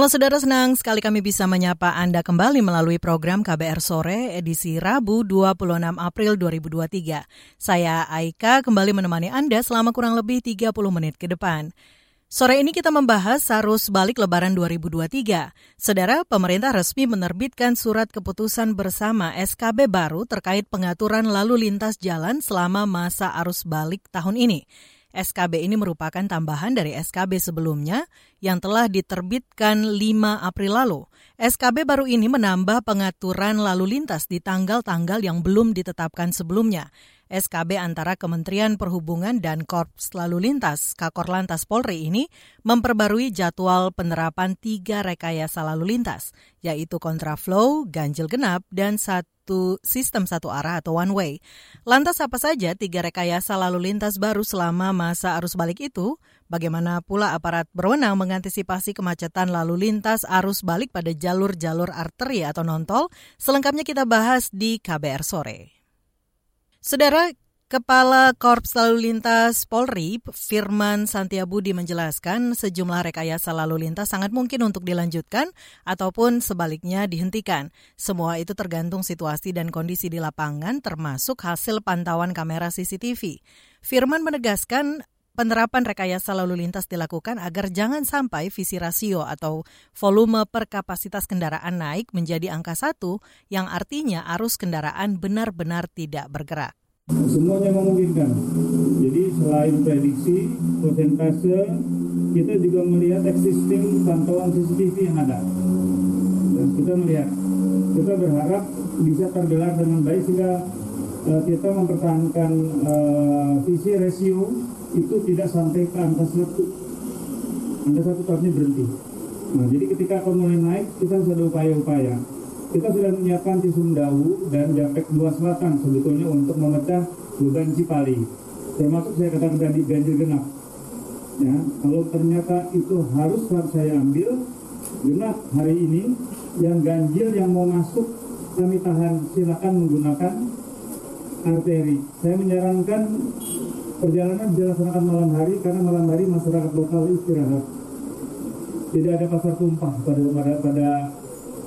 Halo saudara, senang sekali kami bisa menyapa Anda kembali melalui program KBR Sore edisi Rabu 26 April 2023. Saya Aika kembali menemani Anda selama kurang lebih 30 menit ke depan. Sore ini kita membahas arus balik lebaran 2023. Saudara, pemerintah resmi menerbitkan surat keputusan bersama SKB baru terkait pengaturan lalu lintas jalan selama masa arus balik tahun ini. SKB ini merupakan tambahan dari SKB sebelumnya yang telah diterbitkan 5 April lalu. SKB baru ini menambah pengaturan lalu lintas di tanggal-tanggal yang belum ditetapkan sebelumnya. SKB antara Kementerian Perhubungan dan Korps Lalu Lintas Kakor Lantas Polri ini memperbarui jadwal penerapan tiga rekayasa lalu lintas, yaitu kontraflow, ganjil genap, dan satu sistem satu arah atau one way. Lantas apa saja tiga rekayasa lalu lintas baru selama masa arus balik itu? Bagaimana pula aparat berwenang mengantisipasi kemacetan lalu lintas arus balik pada jalur-jalur arteri atau nontol? Selengkapnya kita bahas di KBR sore. Saudara, Kepala Korps Lalu Lintas Polri, Firman Santiabudi menjelaskan sejumlah rekayasa lalu lintas sangat mungkin untuk dilanjutkan ataupun sebaliknya dihentikan. Semua itu tergantung situasi dan kondisi di lapangan termasuk hasil pantauan kamera CCTV. Firman menegaskan penerapan rekayasa lalu lintas dilakukan agar jangan sampai visi rasio atau volume per kapasitas kendaraan naik menjadi angka satu yang artinya arus kendaraan benar-benar tidak bergerak. Semuanya memungkinkan. Jadi selain prediksi, persentase, kita juga melihat existing pantauan CCTV yang ada. Dan kita melihat, kita berharap bisa tergelar dengan baik sehingga uh, kita mempertahankan uh, visi rasio itu tidak sampai ke angka satu. Angka satu harusnya berhenti. Nah, jadi ketika akan mulai naik, kita sudah upaya-upaya kita sudah menyiapkan Cisumdawu dan Japek Dua Selatan sebetulnya untuk memecah beban Cipali. Termasuk saya katakan tadi ganjil genap. Ya, kalau ternyata itu harus saya ambil genap hari ini, yang ganjil yang mau masuk kami tahan silakan menggunakan arteri. Saya menyarankan perjalanan dilaksanakan malam hari karena malam hari masyarakat lokal istirahat. Tidak ada pasar tumpah pada pada, pada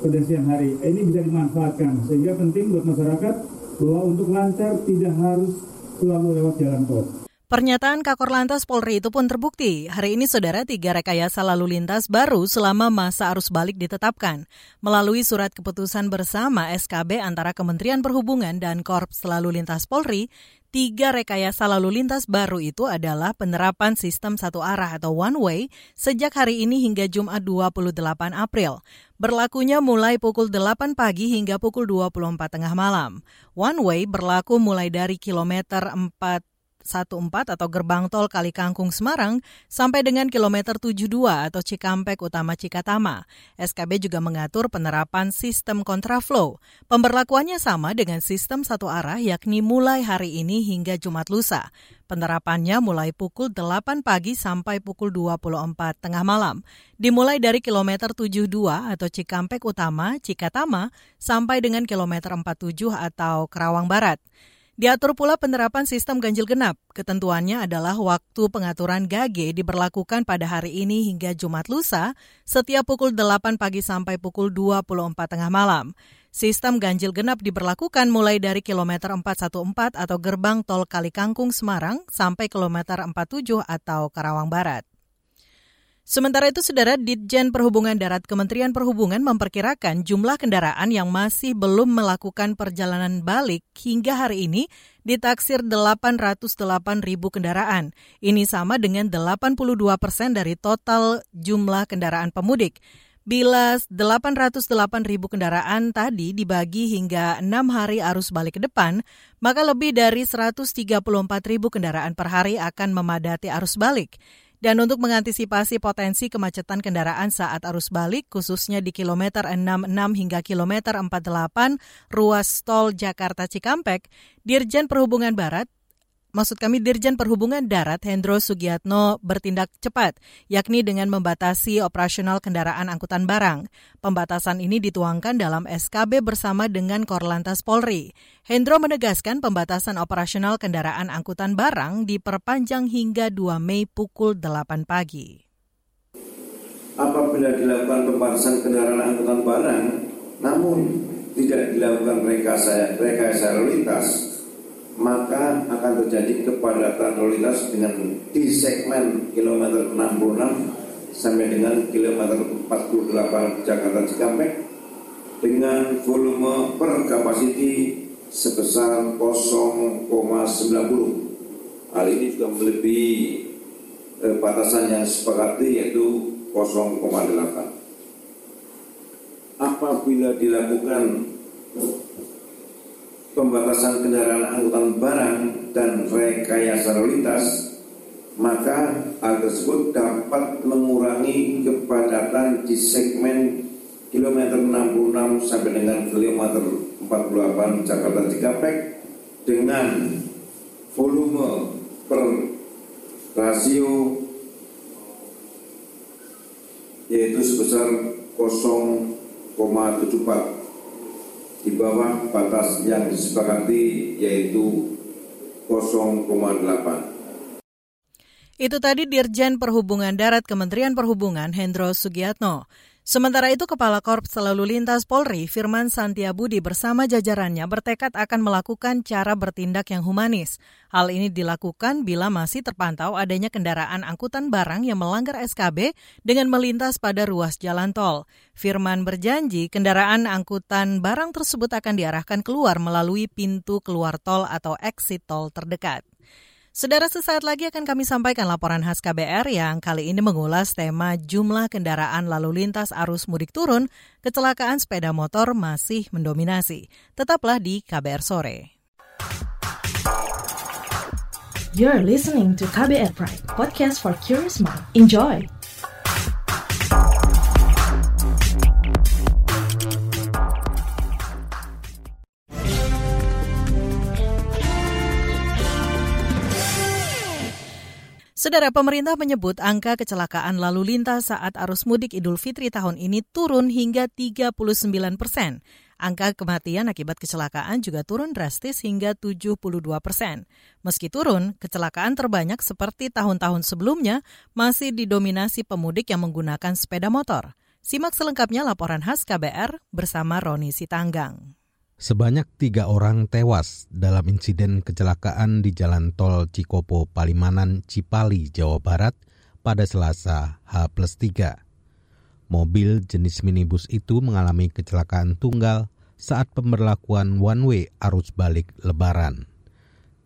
pada siang hari. Ini bisa dimanfaatkan sehingga penting buat masyarakat bahwa untuk lancar tidak harus selalu lewat jalan tol. Pernyataan Kakor Lantas Polri itu pun terbukti. Hari ini, saudara, tiga rekayasa lalu lintas baru selama masa arus balik ditetapkan. Melalui surat keputusan bersama SKB antara Kementerian Perhubungan dan Korps Lalu Lintas Polri, Tiga rekayasa lalu lintas baru itu adalah penerapan sistem satu arah atau one way sejak hari ini hingga Jumat 28 April. Berlakunya mulai pukul 8 pagi hingga pukul 24 tengah malam. One way berlaku mulai dari kilometer 4 14 atau gerbang tol Kali Kangkung Semarang sampai dengan kilometer 72 atau Cikampek Utama Cikatama. SKB juga mengatur penerapan sistem kontraflow. Pemberlakuannya sama dengan sistem satu arah yakni mulai hari ini hingga Jumat lusa. Penerapannya mulai pukul 8 pagi sampai pukul 24 tengah malam. Dimulai dari kilometer 72 atau Cikampek Utama, Cikatama, sampai dengan kilometer 47 atau Kerawang Barat. Diatur pula penerapan sistem ganjil genap. Ketentuannya adalah waktu pengaturan GAGE diberlakukan pada hari ini hingga Jumat lusa setiap pukul 8 pagi sampai pukul 24 tengah malam. Sistem ganjil genap diberlakukan mulai dari kilometer 414 atau gerbang tol Kalikangkung Semarang sampai kilometer 47 atau Karawang Barat. Sementara itu, Saudara Ditjen Perhubungan Darat Kementerian Perhubungan memperkirakan jumlah kendaraan yang masih belum melakukan perjalanan balik hingga hari ini ditaksir 808 ribu kendaraan. Ini sama dengan 82 persen dari total jumlah kendaraan pemudik. Bila 808 ribu kendaraan tadi dibagi hingga 6 hari arus balik ke depan, maka lebih dari 134 ribu kendaraan per hari akan memadati arus balik. Dan untuk mengantisipasi potensi kemacetan kendaraan saat arus balik, khususnya di kilometer 66 hingga kilometer 48 ruas tol Jakarta Cikampek, Dirjen Perhubungan Barat maksud kami Dirjen Perhubungan Darat Hendro Sugiatno bertindak cepat, yakni dengan membatasi operasional kendaraan angkutan barang. Pembatasan ini dituangkan dalam SKB bersama dengan Korlantas Polri. Hendro menegaskan pembatasan operasional kendaraan angkutan barang diperpanjang hingga 2 Mei pukul 8 pagi. Apabila dilakukan pembatasan kendaraan angkutan barang, namun tidak dilakukan rekayasa, lalu lintas, maka akan terjadi kepadatan lalu lintas dengan di segmen kilometer 66 sampai dengan kilometer 48 Jakarta Cikampek dengan volume per kapasiti sebesar 0,90. Hal ini juga melebihi eh, batasan yang sepakati yaitu 0,8. Apabila dilakukan pembatasan kendaraan angkutan barang dan rekayasa lalu lintas, maka hal tersebut dapat mengurangi kepadatan di segmen kilometer 66 sampai dengan kilometer 48 Jakarta Cikampek dengan volume per rasio yaitu sebesar 0,74 di bawah batas yang disepakati yaitu 0,8. Itu tadi Dirjen Perhubungan Darat Kementerian Perhubungan Hendro Sugiatno. Sementara itu, Kepala Korps Selalu Lintas Polri, Firman Santiabudi bersama jajarannya bertekad akan melakukan cara bertindak yang humanis. Hal ini dilakukan bila masih terpantau adanya kendaraan angkutan barang yang melanggar SKB dengan melintas pada ruas jalan tol. Firman berjanji kendaraan angkutan barang tersebut akan diarahkan keluar melalui pintu keluar tol atau exit tol terdekat. Saudara sesaat lagi akan kami sampaikan laporan khas KBR yang kali ini mengulas tema jumlah kendaraan lalu lintas arus mudik turun, kecelakaan sepeda motor masih mendominasi. Tetaplah di KBR Sore. You're listening to KBR Pride, podcast for curious mind. Enjoy! Saudara pemerintah menyebut angka kecelakaan lalu lintas saat arus mudik Idul Fitri tahun ini turun hingga 39 persen. Angka kematian akibat kecelakaan juga turun drastis hingga 72 persen. Meski turun, kecelakaan terbanyak seperti tahun-tahun sebelumnya masih didominasi pemudik yang menggunakan sepeda motor. Simak selengkapnya laporan khas KBR bersama Roni Sitanggang. Sebanyak tiga orang tewas dalam insiden kecelakaan di Jalan Tol Cikopo Palimanan, Cipali, Jawa Barat pada Selasa H plus 3. Mobil jenis minibus itu mengalami kecelakaan tunggal saat pemberlakuan one way arus balik lebaran.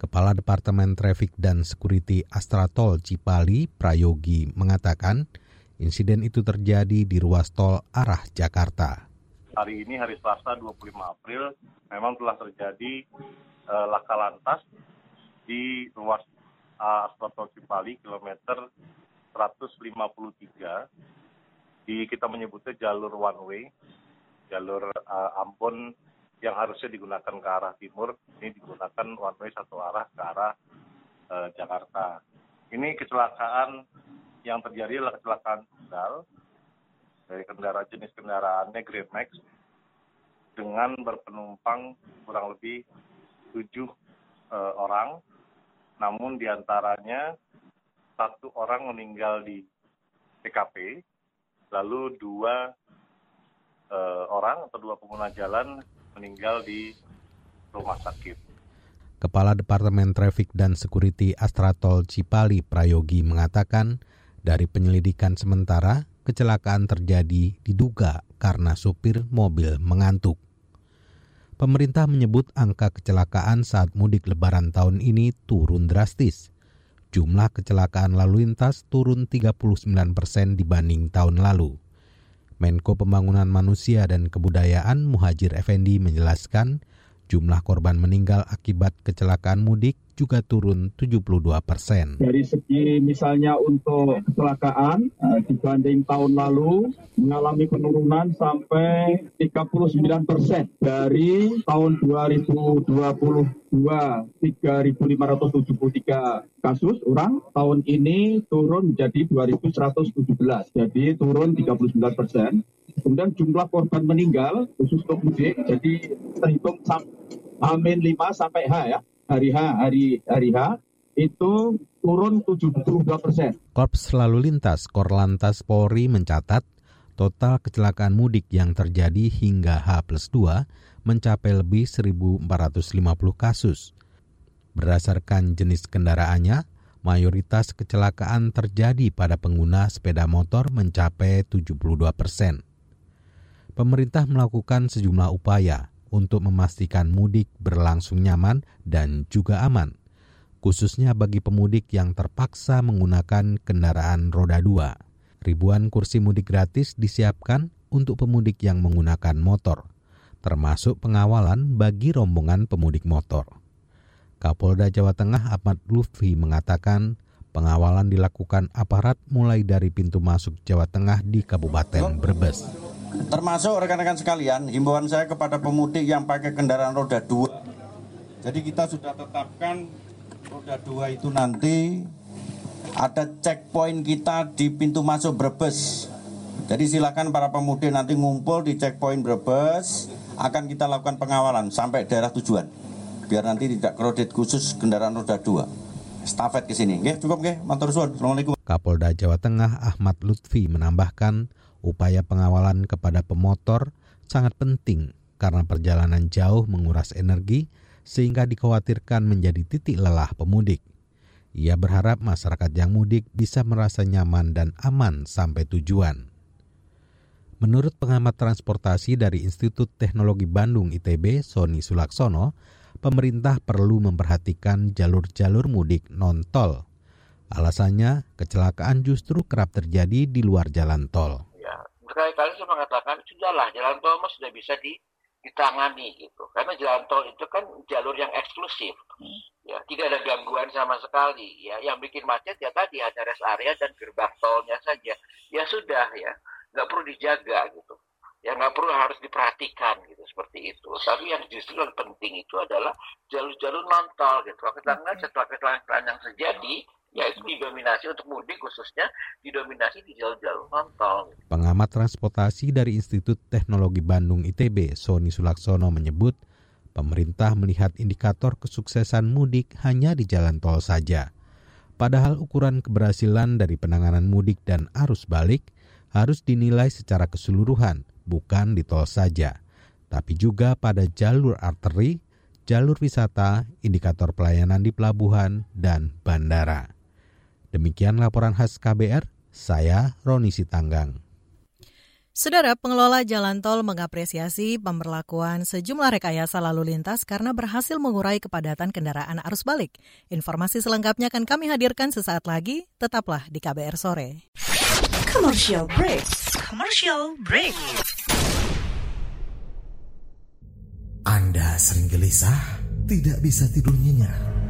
Kepala Departemen Trafik dan Security Tol Cipali, Prayogi, mengatakan insiden itu terjadi di ruas tol arah Jakarta hari ini hari Selasa 25 April memang telah terjadi uh, laka lantas di ruas uh, Aspal Cipali kilometer 153 di kita menyebutnya jalur one way jalur uh, Ambon yang harusnya digunakan ke arah timur ini digunakan one way satu arah ke arah uh, Jakarta. Ini kecelakaan yang terjadi adalah kecelakaan tunggal dari kendaraan jenis kendaraannya Grand Max dengan berpenumpang kurang lebih tujuh uh, orang, namun di antaranya satu orang meninggal di TKP, lalu dua uh, orang atau dua pengguna jalan meninggal di rumah sakit. Kepala Departemen Trafik dan Security Astratol Cipali Prayogi mengatakan, dari penyelidikan sementara, kecelakaan terjadi diduga karena supir mobil mengantuk. Pemerintah menyebut angka kecelakaan saat mudik lebaran tahun ini turun drastis. Jumlah kecelakaan lalu lintas turun 39 persen dibanding tahun lalu. Menko Pembangunan Manusia dan Kebudayaan Muhajir Effendi menjelaskan jumlah korban meninggal akibat kecelakaan mudik juga turun 72 persen. Dari segi misalnya untuk kecelakaan eh, dibanding tahun lalu mengalami penurunan sampai 39 persen dari tahun 2022 3.573 kasus. Orang tahun ini turun menjadi 2.117 jadi turun 39 persen. Kemudian jumlah korban meninggal khusus untuk mudik jadi terhitung Amin 5 sampai H ya hari H, hari hari H itu turun 72 persen. Korps Lalu Lintas Korlantas Polri mencatat total kecelakaan mudik yang terjadi hingga H plus 2 mencapai lebih 1.450 kasus. Berdasarkan jenis kendaraannya, mayoritas kecelakaan terjadi pada pengguna sepeda motor mencapai 72 persen. Pemerintah melakukan sejumlah upaya untuk memastikan mudik berlangsung nyaman dan juga aman, khususnya bagi pemudik yang terpaksa menggunakan kendaraan roda dua. Ribuan kursi mudik gratis disiapkan untuk pemudik yang menggunakan motor, termasuk pengawalan bagi rombongan pemudik motor. Kapolda Jawa Tengah Ahmad Lutfi mengatakan pengawalan dilakukan aparat mulai dari pintu masuk Jawa Tengah di Kabupaten Brebes. Termasuk rekan-rekan sekalian, himbauan saya kepada pemudik yang pakai kendaraan roda dua. Jadi kita sudah tetapkan roda dua itu nanti ada checkpoint kita di pintu masuk Brebes. Jadi silakan para pemudik nanti ngumpul di checkpoint Brebes, akan kita lakukan pengawalan sampai daerah tujuan. Biar nanti tidak kredit khusus kendaraan roda dua. Stafet ke sini, Oke, cukup nggih, matur suwun. Assalamualaikum. Kapolda Jawa Tengah Ahmad Lutfi menambahkan Upaya pengawalan kepada pemotor sangat penting karena perjalanan jauh menguras energi sehingga dikhawatirkan menjadi titik lelah pemudik. Ia berharap masyarakat yang mudik bisa merasa nyaman dan aman sampai tujuan. Menurut pengamat transportasi dari Institut Teknologi Bandung ITB, Sony Sulaksono, pemerintah perlu memperhatikan jalur-jalur mudik non-tol. Alasannya, kecelakaan justru kerap terjadi di luar jalan tol berkali-kali saya mengatakan sudahlah jalan tol mas sudah bisa di, ditangani gitu. Karena jalan tol itu kan jalur yang eksklusif. Hmm. ya tidak ada gangguan sama sekali ya. Yang bikin macet ya tadi hanya rest area dan gerbang tolnya saja. Ya sudah ya. Nggak perlu dijaga gitu. Ya nggak perlu harus diperhatikan gitu seperti itu. Tapi yang justru yang penting itu adalah jalur-jalur non tol gitu. Karena setelah kecelakaan yang terjadi ya itu didominasi untuk mudik khususnya didominasi di jalur-jalur non-tol. Pengamat transportasi dari Institut Teknologi Bandung ITB, Sony Sulaksono menyebut, pemerintah melihat indikator kesuksesan mudik hanya di jalan tol saja. Padahal ukuran keberhasilan dari penanganan mudik dan arus balik harus dinilai secara keseluruhan, bukan di tol saja, tapi juga pada jalur arteri, jalur wisata, indikator pelayanan di pelabuhan, dan bandara. Demikian laporan khas KBR, saya Roni Sitanggang. Saudara pengelola jalan tol mengapresiasi pemberlakuan sejumlah rekayasa lalu lintas karena berhasil mengurai kepadatan kendaraan arus balik. Informasi selengkapnya akan kami hadirkan sesaat lagi. Tetaplah di KBR sore. Commercial break. Commercial break. Anda sering gelisah, tidak bisa tidur nyenyak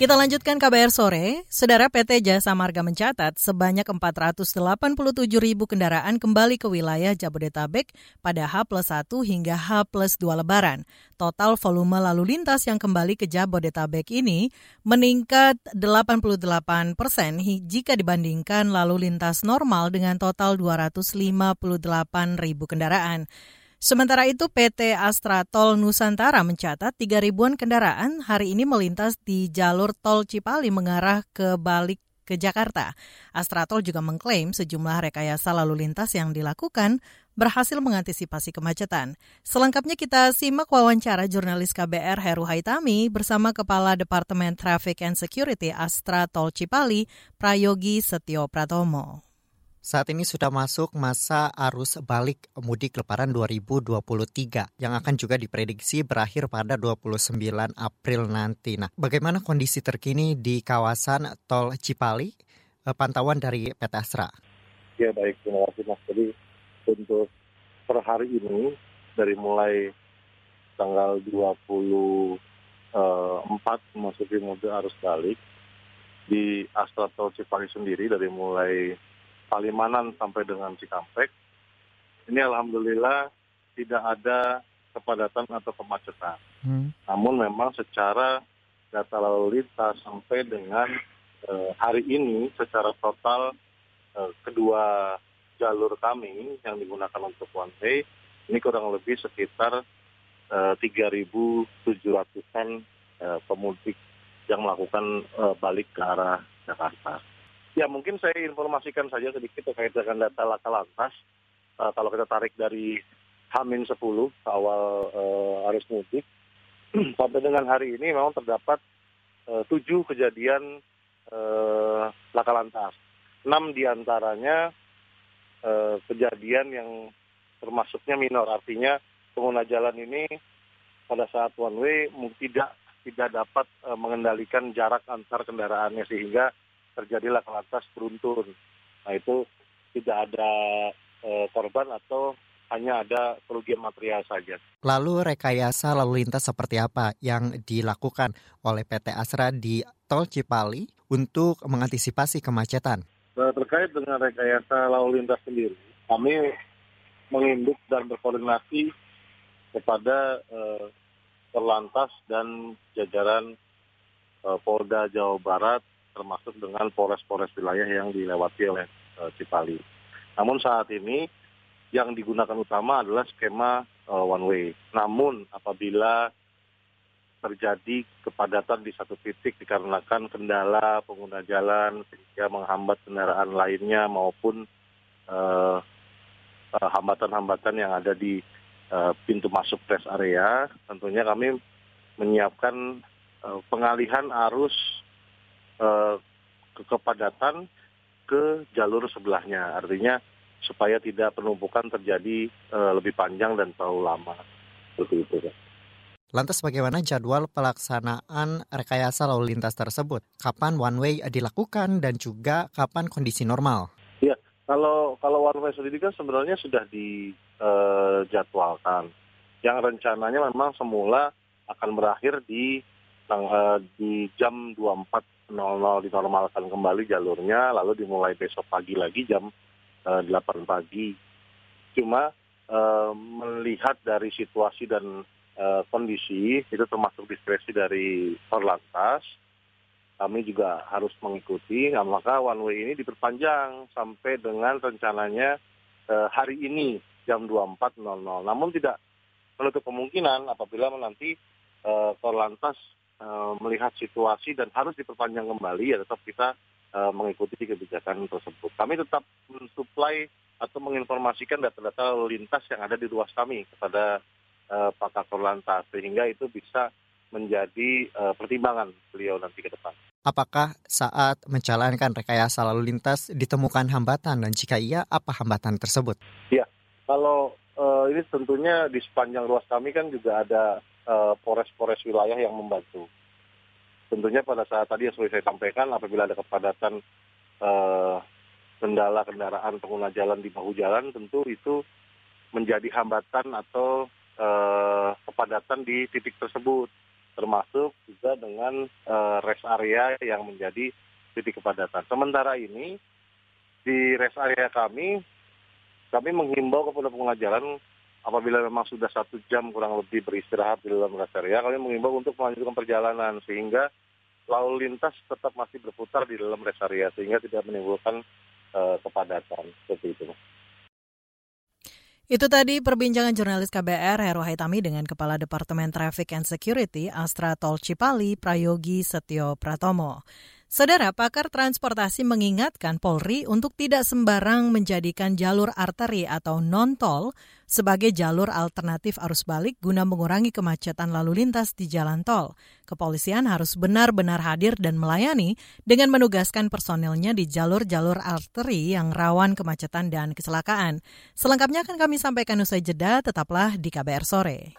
Kita lanjutkan KBR sore. Saudara PT Jasa Marga mencatat sebanyak 487 ribu kendaraan kembali ke wilayah Jabodetabek pada H plus 1 hingga H plus 2 lebaran. Total volume lalu lintas yang kembali ke Jabodetabek ini meningkat 88 persen jika dibandingkan lalu lintas normal dengan total 258 ribu kendaraan. Sementara itu PT Astra Tol Nusantara mencatat 3 ribuan kendaraan hari ini melintas di jalur tol Cipali mengarah ke balik ke Jakarta. Astra Tol juga mengklaim sejumlah rekayasa lalu lintas yang dilakukan berhasil mengantisipasi kemacetan. Selengkapnya kita simak wawancara jurnalis KBR Heru Haitami bersama Kepala Departemen Traffic and Security Astra Tol Cipali, Prayogi Setio Pratomo. Saat ini sudah masuk masa arus balik mudik lebaran 2023 yang akan juga diprediksi berakhir pada 29 April nanti. Nah, bagaimana kondisi terkini di kawasan Tol Cipali? Eh, pantauan dari PT Astra. Ya baik, terima kasih Mas. Jadi untuk per hari ini dari mulai tanggal 24 memasuki mode arus balik di Astra Tol Cipali sendiri dari mulai Palimanan sampai dengan Cikampek, ini alhamdulillah tidak ada kepadatan atau kemacetan. Hmm. Namun memang secara data lalu lintas sampai dengan eh, hari ini secara total eh, kedua jalur kami yang digunakan untuk one way ini kurang lebih sekitar eh, 3.700-an eh, pemudik yang melakukan eh, balik ke arah Jakarta. Ya mungkin saya informasikan saja sedikit terkait dengan data laka lantas. Uh, kalau kita tarik dari Hamin 10 awal uh, arus mudik sampai dengan hari ini memang terdapat uh, tujuh kejadian uh, laka lantas. Enam di antaranya uh, kejadian yang termasuknya minor, artinya pengguna jalan ini pada saat one way tidak tidak dapat uh, mengendalikan jarak antar kendaraannya sehingga terjadilah lantas beruntun. Nah itu tidak ada e, korban atau hanya ada kerugian material saja. Lalu rekayasa lalu lintas seperti apa yang dilakukan oleh PT Asra di Tol Cipali untuk mengantisipasi kemacetan? Nah, terkait dengan rekayasa lalu lintas sendiri, kami menginduk dan berkoordinasi kepada eh, Perlantas dan jajaran eh, Polda Jawa Barat termasuk dengan polres-polres wilayah yang dilewati oleh uh, Cipali. Namun saat ini yang digunakan utama adalah skema uh, one way. Namun apabila terjadi kepadatan di satu titik dikarenakan kendala pengguna jalan sehingga menghambat kendaraan lainnya maupun hambatan hambatan-hambatan yang ada di uh, pintu masuk rest area, tentunya kami menyiapkan uh, pengalihan arus Eh, kepadatan ke jalur sebelahnya. Artinya supaya tidak penumpukan terjadi uh, lebih panjang dan terlalu lama. Seperti itu. Lantas bagaimana jadwal pelaksanaan rekayasa lalu lintas tersebut? Kapan one way dilakukan dan juga kapan kondisi normal? Ya, kalau kalau one way sendiri kan sebenarnya sudah dijadwalkan. Eh, Yang rencananya memang semula akan berakhir di di jam 24 00 dinormalkan kembali jalurnya, lalu dimulai besok pagi lagi jam uh, eh, 8 pagi. Cuma uh, melihat dari situasi dan uh, kondisi, itu termasuk diskresi dari Korlantas, kami juga harus mengikuti, nah, maka one way ini diperpanjang sampai dengan rencananya uh, hari ini jam 24.00. Namun tidak menutup kemungkinan apabila nanti uh, Korlantas Eh, melihat situasi dan harus diperpanjang kembali ya tetap kita uh, mengikuti kebijakan tersebut. Kami tetap mensuplai atau menginformasikan data-data lalu lintas yang ada di ruas kami kepada uh, Pak Kakor Lantas sehingga itu bisa menjadi uh, pertimbangan beliau nanti ke depan. Apakah saat menjalankan rekayasa lalu lintas ditemukan hambatan dan jika iya apa hambatan tersebut? Ya, kalau uh, ini tentunya di sepanjang ruas kami kan juga ada pores-pores uh, wilayah yang membantu. Tentunya pada saat tadi yang sudah saya sampaikan, apabila ada kepadatan uh, kendala kendaraan pengguna jalan di bahu jalan, tentu itu menjadi hambatan atau uh, kepadatan di titik tersebut. termasuk juga dengan uh, rest area yang menjadi titik kepadatan. Sementara ini di rest area kami, kami menghimbau kepada pengguna jalan apabila memang sudah satu jam kurang lebih beristirahat di dalam rest area, kami menghimbau untuk melanjutkan perjalanan sehingga lalu lintas tetap masih berputar di dalam rest area sehingga tidak menimbulkan uh, kepadatan seperti itu. Itu tadi perbincangan jurnalis KBR Heru Haitami dengan Kepala Departemen Traffic and Security Astra Tol Cipali Prayogi Setio Pratomo. Saudara pakar transportasi mengingatkan Polri untuk tidak sembarang menjadikan jalur arteri atau non-tol sebagai jalur alternatif arus balik guna mengurangi kemacetan lalu lintas di jalan tol. Kepolisian harus benar-benar hadir dan melayani dengan menugaskan personilnya di jalur-jalur arteri yang rawan kemacetan dan kecelakaan. Selengkapnya akan kami sampaikan usai jeda, tetaplah di KBR sore.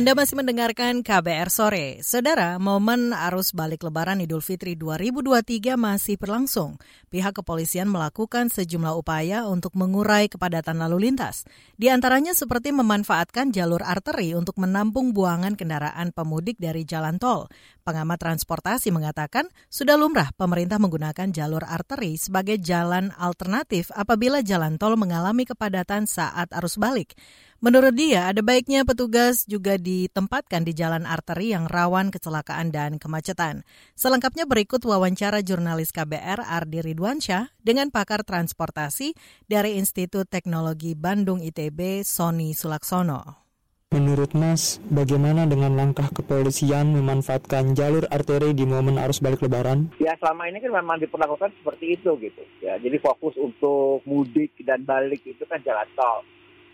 Anda masih mendengarkan KBR sore. Saudara, momen arus balik Lebaran Idul Fitri 2023 masih berlangsung. Pihak kepolisian melakukan sejumlah upaya untuk mengurai kepadatan lalu lintas. Di antaranya seperti memanfaatkan jalur arteri untuk menampung buangan kendaraan pemudik dari jalan tol. Pengamat transportasi mengatakan sudah lumrah pemerintah menggunakan jalur arteri sebagai jalan alternatif apabila jalan tol mengalami kepadatan saat arus balik. Menurut dia, ada baiknya petugas juga ditempatkan di jalan arteri yang rawan kecelakaan dan kemacetan. Selengkapnya berikut wawancara jurnalis KBR Ardi Ridwansyah dengan pakar transportasi dari Institut Teknologi Bandung ITB, Sony Sulaksono. Menurut Mas, bagaimana dengan langkah kepolisian memanfaatkan jalur arteri di momen arus balik lebaran? Ya selama ini kan memang diperlakukan seperti itu gitu. Ya, jadi fokus untuk mudik dan balik itu kan jalan tol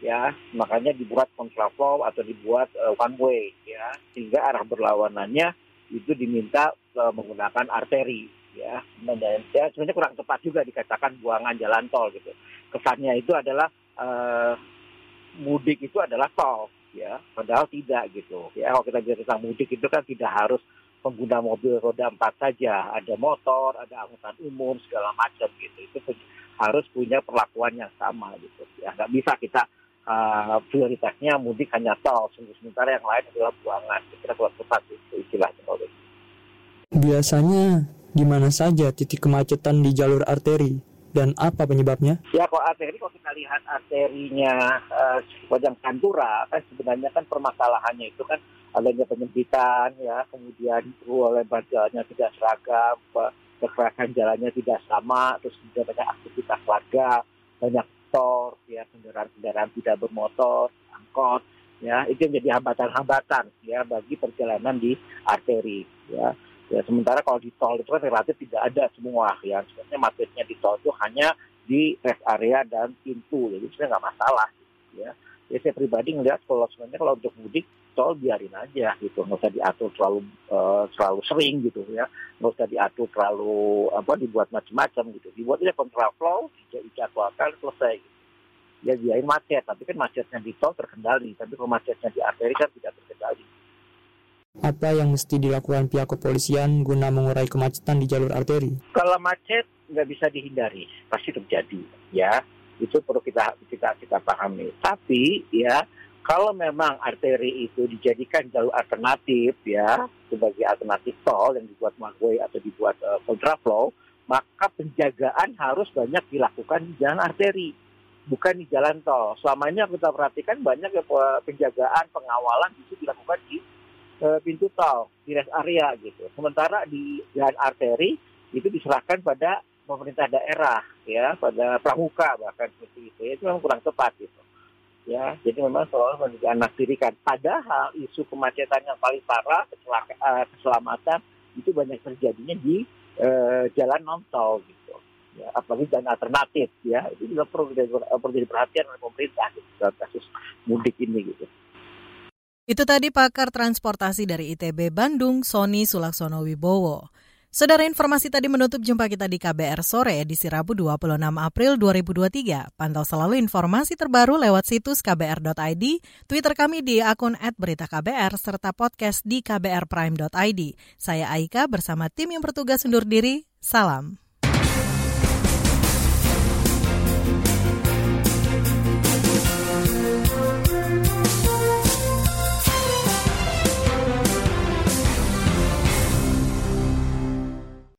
ya. Makanya dibuat kontraflow atau dibuat uh, one way ya. Sehingga arah berlawanannya itu diminta uh, menggunakan arteri ya. Dan ya, sebenarnya kurang tepat juga dikatakan buangan jalan tol gitu. Kesannya itu adalah uh, mudik itu adalah tol ya. Padahal tidak gitu. Ya kalau kita bicara tentang mudik itu kan tidak harus pengguna mobil roda empat saja. Ada motor ada angkutan umum segala macam gitu. Itu harus punya perlakuan yang sama gitu. Ya nggak bisa kita uh, prioritasnya mudik hanya tol, sementara yang lain adalah buangan. Kira kurang tepat itu istilahnya. Biasanya di mana saja titik kemacetan di jalur arteri dan apa penyebabnya? Ya kalau arteri kalau kita lihat arterinya uh, Pantura kan sebenarnya kan permasalahannya itu kan adanya penyempitan ya kemudian lebar jalannya tidak seragam kekerasan jalannya tidak sama terus juga banyak aktivitas warga banyak motor, ya kendaraan-kendaraan tidak bermotor, angkot, ya itu yang jadi hambatan-hambatan ya bagi perjalanan di arteri, ya. Ya sementara kalau di tol itu kan relatif tidak ada semua ya. Sebenarnya macetnya di tol itu hanya di rest area dan pintu, jadi sebenarnya nggak masalah, ya. Ya saya pribadi ngelihat kalau sebenarnya kalau untuk mudik tol biarin aja gitu. Nggak usah diatur terlalu uh, terlalu sering gitu ya. Nggak usah diatur terlalu apa dibuat macam-macam gitu. Dibuat aja kontraflow dijadwalkan selesai gitu. ya biarin macet tapi kan macetnya di tol terkendali. Tapi kalau macetnya di arteri kan tidak terkendali. Apa yang mesti dilakukan pihak kepolisian guna mengurai kemacetan di jalur arteri? Kalau macet nggak bisa dihindari. Pasti terjadi ya. Itu perlu kita kita kita pahami. Tapi ya kalau memang arteri itu dijadikan jalur alternatif ya sebagai alternatif tol yang dibuat one atau dibuat uh, kontraflow, maka penjagaan harus banyak dilakukan di jalan arteri, bukan di jalan tol. Selama ini kita perhatikan banyak ya penjagaan, pengawalan itu dilakukan di uh, pintu tol, di rest area gitu. Sementara di jalan arteri itu diserahkan pada pemerintah daerah ya, pada pramuka bahkan seperti itu. Itu memang kurang tepat gitu ya jadi memang selalu menjadi anak dirikan. Padahal isu kemacetan yang paling parah uh, keselamatan itu banyak terjadinya di uh, jalan non tol gitu. Ya apalagi jalan alternatif ya. Itu juga perlu perlu jadi perhatian oleh pemerintah gitu, dalam kasus mudik ini gitu. Itu tadi pakar transportasi dari ITB Bandung Sony Sulaksono Wibowo Saudara informasi tadi menutup jumpa kita di KBR Sore edisi Rabu 26 April 2023. Pantau selalu informasi terbaru lewat situs kbr.id, Twitter kami di akun @beritaKBR serta podcast di kbrprime.id. Saya Aika bersama tim yang bertugas undur diri. Salam.